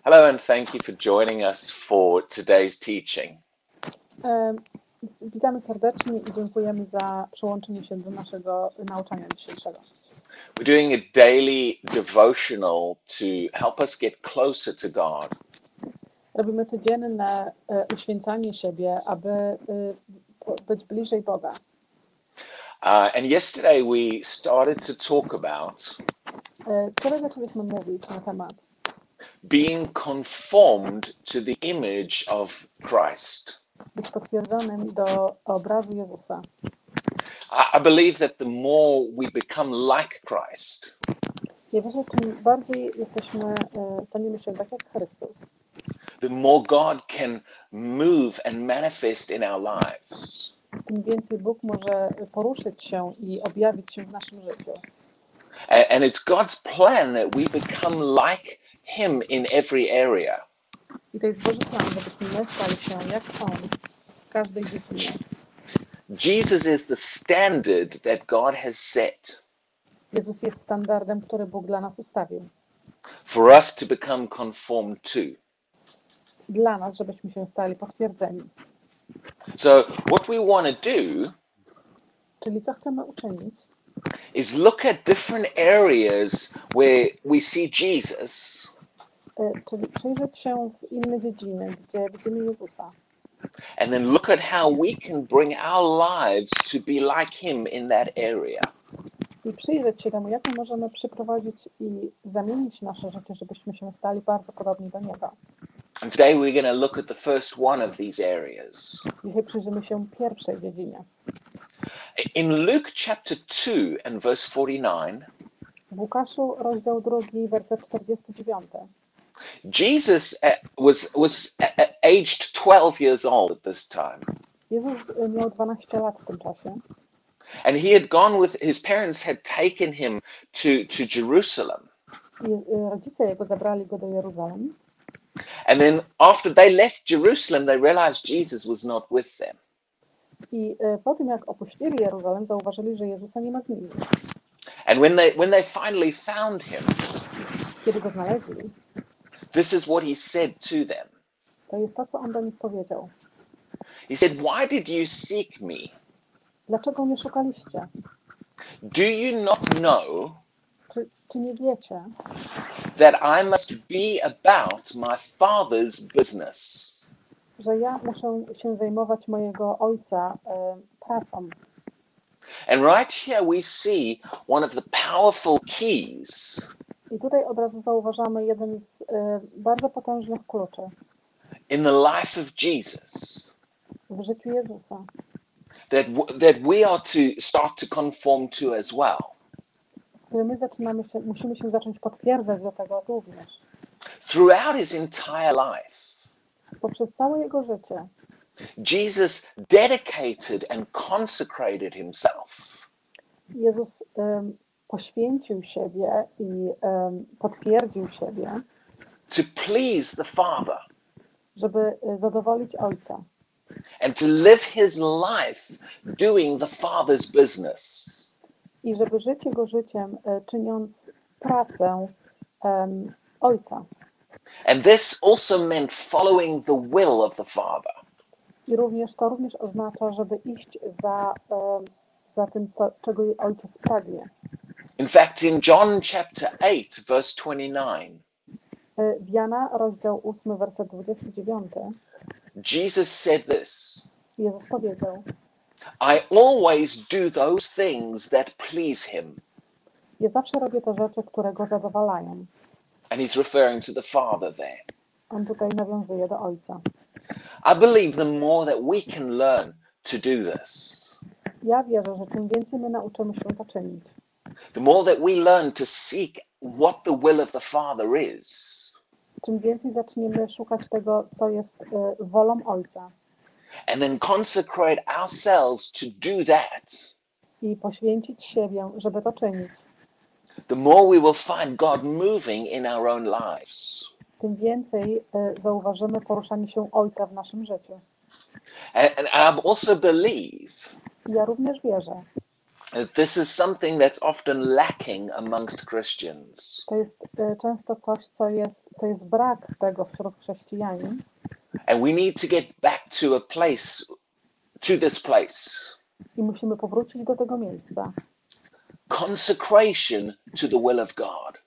Hello, and thank you for joining us for today's teaching. E, Witamy serdecznie i dziękujemy za przyłączenie się do naszego nauczania dzisiejszego. We're doing a daily devotional to help us get closer to God. Robimy codzienne e, uświęcanie siebie, aby e, po- być bliżej Boga. Uh, and yesterday we started to talk about E, Wczoraj zaczęliśmy mówić na temat being conformed to the image of Christ. być potwierdzonym do obrazu Jezusa. I, I believe that the more we become like Christ, Ja wierzę, czym bardziej jesteśmy, staniemy się tak jak Chrystus, the more God can move and manifest in our lives. tym więcej Bóg może poruszyć się i objawić się w naszym życiu. A- And it's God's plan that we become like Him in every area. I to jest Boży plan, żebyśmy my stali się jak On w każdej dziedzinie. Jesus is the standard that God has set Jezus jest standardem, który Bóg dla nas ustawił. for us to become conformed to. Dla nas, żebyśmy się stali potwierdzeni. So, what we want to do Czyli co chcemy uczynić? is look at different areas where we see Jesus Czyli przyjrzeć się w inne dziedziny, gdzie widzimy Jezusa. and then look at how we can bring our lives to be like Him in that area. I przyjrzeć się temu, jak my możemy przyprowadzić i zamienić nasze życie, żebyśmy się stali bardzo podobni do Niego. And today we're going to look at the first one of these areas. Dzisiaj przyjrzymy się pierwszej dziedzinie. In Luke chapter 2 and verse 49, W Łukaszu, rozdział drugi, werset 49. Jesus uh, was was uh, uh, aged 12 years old at this time, Jezus miał 12 lat w tym czasie and he had gone with his parents had taken him to to Jerusalem. rodzice jego zabrali go do Jeruzalem. And then after they left Jerusalem, they realized Jesus was not with them. I po tym, jak opuścili Jeruzalem, zauważyli, że Jezusa nie ma z nimi. And when they when they finally found him, Kiedy go znaleźli, this is what he said to them. to jest to, co on do nich powiedział. He said, "Why did you seek me? Dlaczego mnie szukaliście? Do you not know Czy, czy nie wiecie, that I must be about my Father's business?" że ja muszę się zajmować mojego ojca pracą? And right here we see one of the powerful keys I tutaj od razu zauważamy jeden z bardzo potężnych kluczy in the life of Jesus w życiu Jezusa, that that we are to start to conform to as well. który my zaczynamy się, musimy się zacząć potwierdzać do tego również. Throughout his entire life, Poprzez całe jego życie Jesus dedicated and consecrated himself Jezus em, poświęcił siebie i em, potwierdził siebie, to please the Father żeby zadowolić Ojca and to live his life doing the Father's business. i żeby żyć Jego życiem, czyniąc pracę em, Ojca. And this also meant following the will of the Father. I również to również oznacza, żeby iść za, em, za tym, co, czego Ojciec pragnie. In fact, in John chapter 8, verse 29, E, W Jana, rozdział 8, werset 29, Jesus said this Jezus powiedział, I always do those things that please him. ja zawsze robię te rzeczy, które Go zadowalają. And he's referring to the Father there. On tutaj nawiązuje do Ojca. I believe the more that we can learn to do this, Ja wierzę, że czym więcej my nauczymy się to czynić, the more that we learn to seek what the will of the Father is, czym więcej zaczniemy szukać tego, co jest e, wolą Ojca and then consecrate ourselves to do that, i poświęcić siebie, żeby to czynić, the more we will find God moving in our own lives. tym więcej e, zauważymy poruszanie się Ojca w naszym życiu. And, and I also believe I ja również wierzę, This is something that's often lacking amongst Christians. To jest e, często coś, co jest, co jest brak tego wśród chrześcijanin. And we need to get back to a place, to this place. I musimy powrócić do tego miejsca. Consecration to the will of God.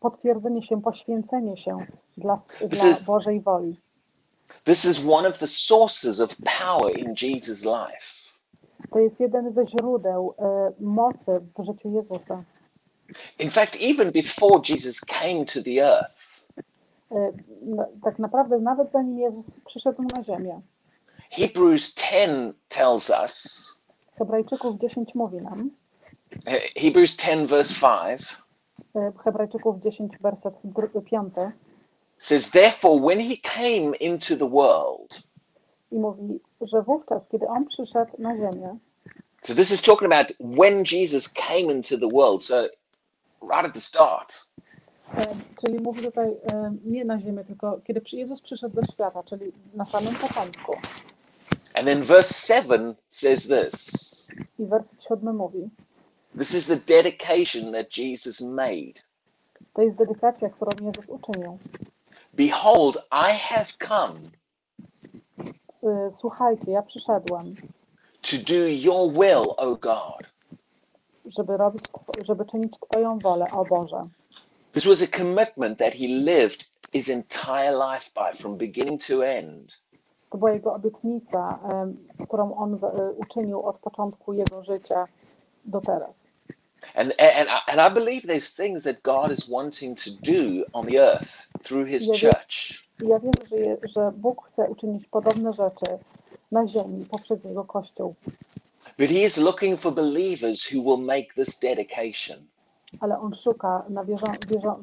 Potwierdzenie się, poświęcenie się dla, dla is- Bożej woli. This is one of the sources of power in Jesus' life. To jest jeden ze źródeł e, mocy w życiu Jezusa. In fact, even before Jesus came to the earth, E, no, tak naprawdę nawet zanim Jezus przyszedł na ziemię, Hebrews 10 tells us, Hebrajczyków 10 mówi nam, Hebrews 10, verse 5, e, Hebrajczyków 10, werset 5 says, Therefore, when he came into the world, i mówi, że wówczas, kiedy On przyszedł na ziemię, so this is talking about when Jesus came into the world, so right at the start. czyli mówi tutaj nie na ziemię, tylko kiedy Jezus przyszedł do świata, czyli na samym początku. And then verse 7 says this I werset 7 mówi, This is the dedication that Jesus made. to jest dedykacja, którą Jezus uczynił. Behold, I have come Słuchajcie, ja przyszedłem, to do your will, O God. żeby robić, żeby czynić Twoją wolę, o Boże. This was a commitment that he lived his entire life by, from beginning to end. To była jego obietnica, którą on uczynił od początku jego życia do teraz. And, and, and I believe there's things that God is wanting to do on the earth through his church. I ja wierzę, że, je, że Bóg chce uczynić podobne rzeczy na ziemi poprzez jego Kościół, But he is looking for believers who will make this dedication. ale on szuka, na wierzą, wierzą,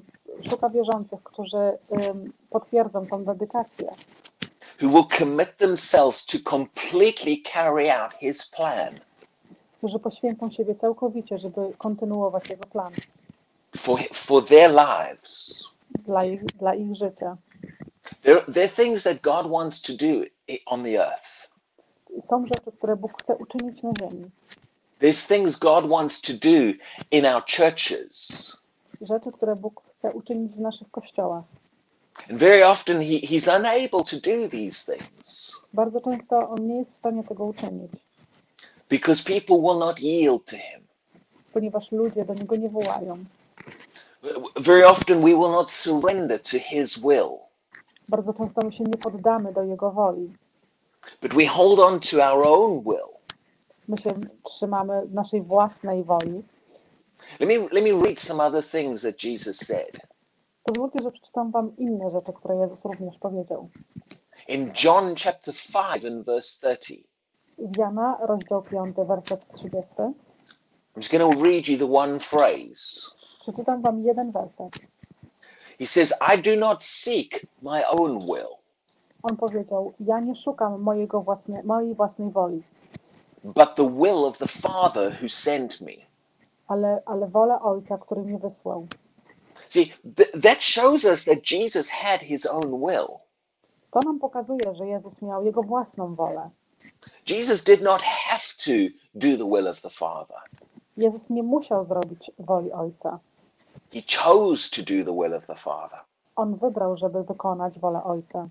szuka wierzących, którzy em, potwierdzą tą dedykację, who will commit themselves to completely carry out his plan którzy poświęcą siebie całkowicie, żeby kontynuować jego plan for, for their lives. dla ich, dla ich życia. There, there are things that God wants to do on the earth. Są rzeczy, które Bóg chce uczynić na ziemi, There's things God wants to do in our churches. rzeczy, które Bóg chce uczynić w naszych kościołach. And very often he, he's unable to do these things Bardzo często on nie jest w stanie tego uczynić, because people will not yield to him. ponieważ ludzie do niego nie wołają. Very often we will not surrender to his will, Bardzo często my się nie poddamy do jego woli. but we hold on to our own will. My się trzymamy naszej własnej woli. Let me, let me read some other things that Jesus said. Pozwólcie, że przeczytam wam inne rzeczy, które Jezus również powiedział. In John chapter 5 and verse 30, W Jana, rozdział 5, werset 30. I'm just going to read you the one phrase. Przeczytam wam jeden werset. He says, I do not seek my own will, On powiedział, ja nie szukam mojego własne, mojej własnej woli, but the will of the Father who sent me. ale, ale wolę Ojca, który mnie wysłał. See, th- that shows us that Jesus had his own will. To nam pokazuje, że Jezus miał jego własną wolę. Jesus did not have to do the will of the Father. Jezus nie musiał zrobić woli Ojca. He chose to do the will of the Father. On wybrał, żeby wykonać wolę Ojca.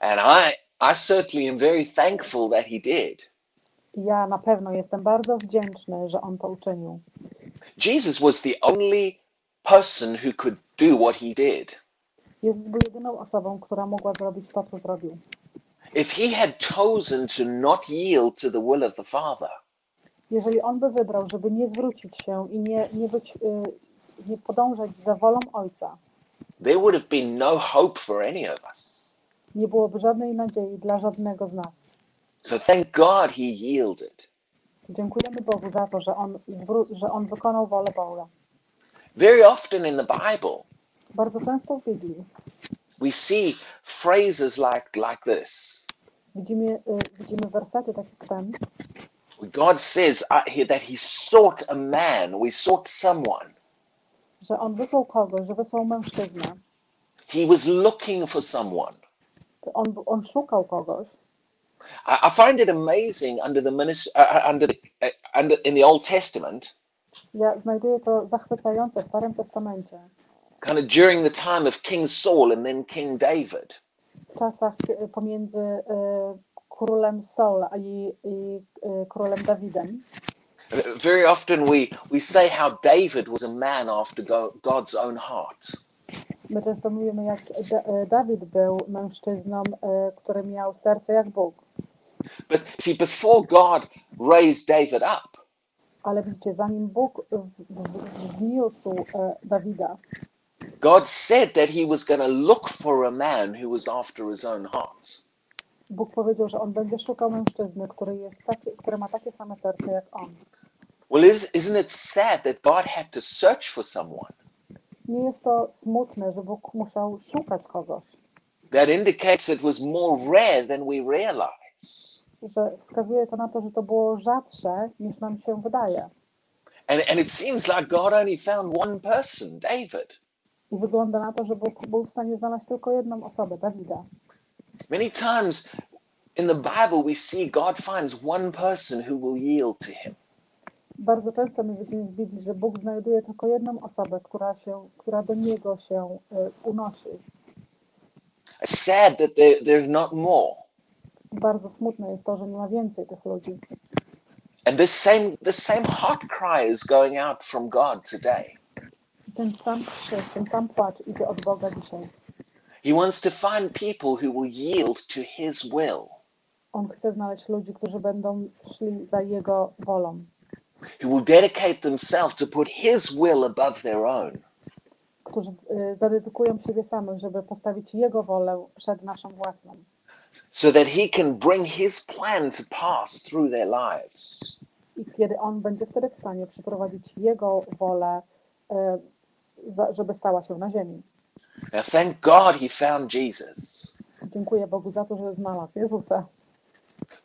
And I, I certainly am very thankful that he did. Ja na pewno jestem bardzo wdzięczny, że On to uczynił. Jesus was the only person who could do what he did. Jezus był jedyną osobą, która mogła zrobić to, co zrobił. If he had chosen to not yield to the will of the Father, Jeżeli On by wybrał, żeby nie zwrócić się i nie, nie, być, y, nie podążać za wolą Ojca, there would have been no hope for any of us. nie byłoby żadnej nadziei dla żadnego z nas. So thank God he yielded. Dziękujemy Bogu za to, że On, że on wykonał wolę Boga. Very often in the Bible, Bardzo często w Biblii we see phrases like, like this. widzimy, widzimy wersety takie jak ten, God says uh, that he sought a man, we sought someone. Że On wysłał kogoś, że wysłał mężczyznę. He was looking for someone. On, on szukał kogoś. I, I find it amazing under the ministry, uh, uh, under the, uh, under, in the Old Testament, Ja znajduję to zachwycające w Starym Testamencie. kind of during the time of King Saul and then King David. W czasach e, pomiędzy e, królem Saul i, i e, królem Dawidem. Very often we, we say how David was a man after God's own heart. My często mówimy, jak Da- Dawid był mężczyzną, który miał serce jak Bóg. But see, before God raised David up, Ale widzicie, zanim Bóg w- w- wzniósł e, Dawida, God said that he was going to look for a man who was after his own heart. Bóg powiedział, że on będzie szukał mężczyzny, który, jest taki, który ma takie same serce jak on. Well, is, isn't it sad that God had to search for someone? Nie jest to smutne, że Bóg musiał szukać kogoś, That indicates it was more rare than we realize. że wskazuje to na to, że to było rzadsze niż nam się wydaje. And, and it seems like God only found one person, David. I wygląda na to, że Bóg był w stanie znaleźć tylko jedną osobę, Dawida. Many times in the Bible, we see God finds one person who will yield to him. Bardzo często my widzimy w Biblii, że Bóg znajduje tylko jedną osobę, która, się, która do Niego się y, unosi. Sad that there, there's not more. Bardzo smutne jest to, że nie ma więcej tych ludzi. And this same, the same heart cry is going out from God today. Ten sam krzyk, ten sam płacz idzie od Boga dzisiaj. He wants to find people who will yield to his will, On chce znaleźć ludzi, którzy będą szli za Jego wolą, who will dedicate themselves to put his will above their own. którzy y, zadedykują siebie samych, żeby postawić Jego wolę przed naszą własną, so that he can bring his plan to pass through their lives. I kiedy On będzie wtedy w stanie przeprowadzić Jego wolę, y, żeby stała się na ziemi. Now, thank God he found Jesus. Dziękuję Bogu za to, że znalazł Jezusa.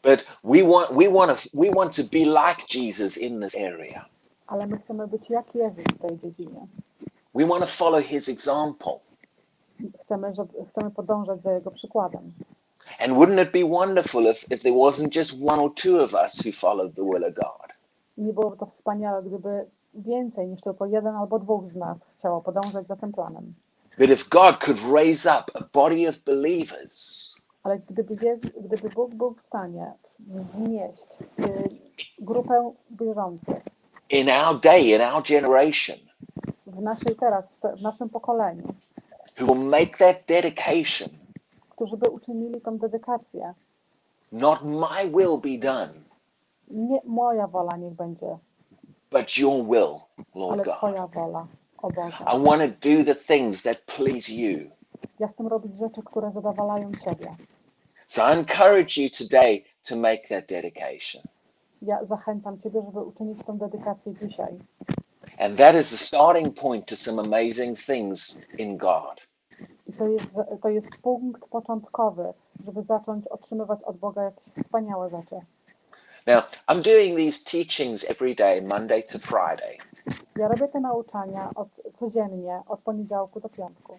But we want, we want, to, we want to be like Jesus in this area. Ale my chcemy być jak Jezus w tej dziedzinie. We want to follow his example. Chcemy, żeby, chcemy podążać za Jego przykładem. And wouldn't it be wonderful if, if there wasn't just one or two of us who followed the will of God? Nie byłoby to wspaniałe, gdyby więcej niż tylko jeden albo dwóch z nas chciało podążać za tym planem. That if God could raise up a body of believers Ale gdyby, gdyby Bóg był w stanie wznieść y, grupę wierzących in our day, in our generation, w naszej teraz, w naszym pokoleniu, who will make that dedication, którzy by uczynili tą dedykację, not my will be done, nie moja wola niech będzie, but your will, Lord ale. Twoja wola, o Boże. I want to do the things that please you. Ja chcę robić rzeczy, które zadowalają Ciebie. So I encourage you today to make that dedication. Ja zachęcam Ciebie, żeby uczynić tę dedykację dzisiaj. And that is the starting point to some amazing things in God. I to jest, to jest punkt początkowy, żeby zacząć otrzymywać od Boga jakieś wspaniałe rzeczy. Now, I'm doing these teachings every day, Monday to Friday. Ja robię te nauczania od, codziennie, od poniedziałku do piątku.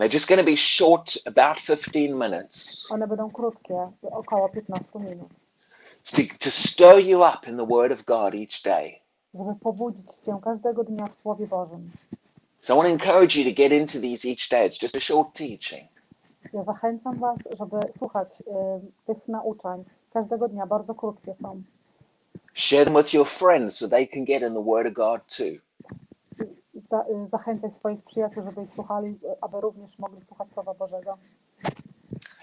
And they're just going to be short, about 15 minutes, One będą krótkie, około 15 minut, to, to stir you up in the Word of God each day. żeby pobudzić Cię każdego dnia w Słowie Bożym. So I want to encourage you to get into these each day. It's just a short teaching. Ja zachęcam Was, żeby słuchać y, tych nauczań każdego dnia, bardzo krótkie są. Share them with your friends so they can get in the Word of God too. I Za, zachęcaj swoich przyjaciół, żeby ich słuchali, aby również mogli słuchać Słowa Bożego.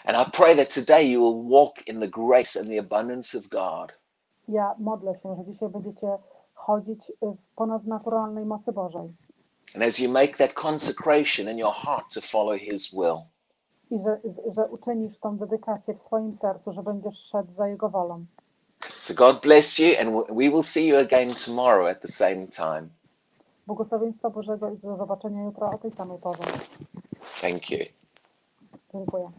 And I pray that today you will walk in the grace and the abundance of God. Ja modlę się, że dzisiaj będziecie chodzić w ponadnaturalnej mocy Bożej And as you make that consecration in your heart to follow His will, i że, że uczynisz tą dedykację w swoim sercu, że będziesz szedł za Jego wolą. So God bless you, and we will see you again tomorrow at the same time. Błogosławieństwa Bożego i do zobaczenia jutro o tej samej porze. Thank you. Dziękuję.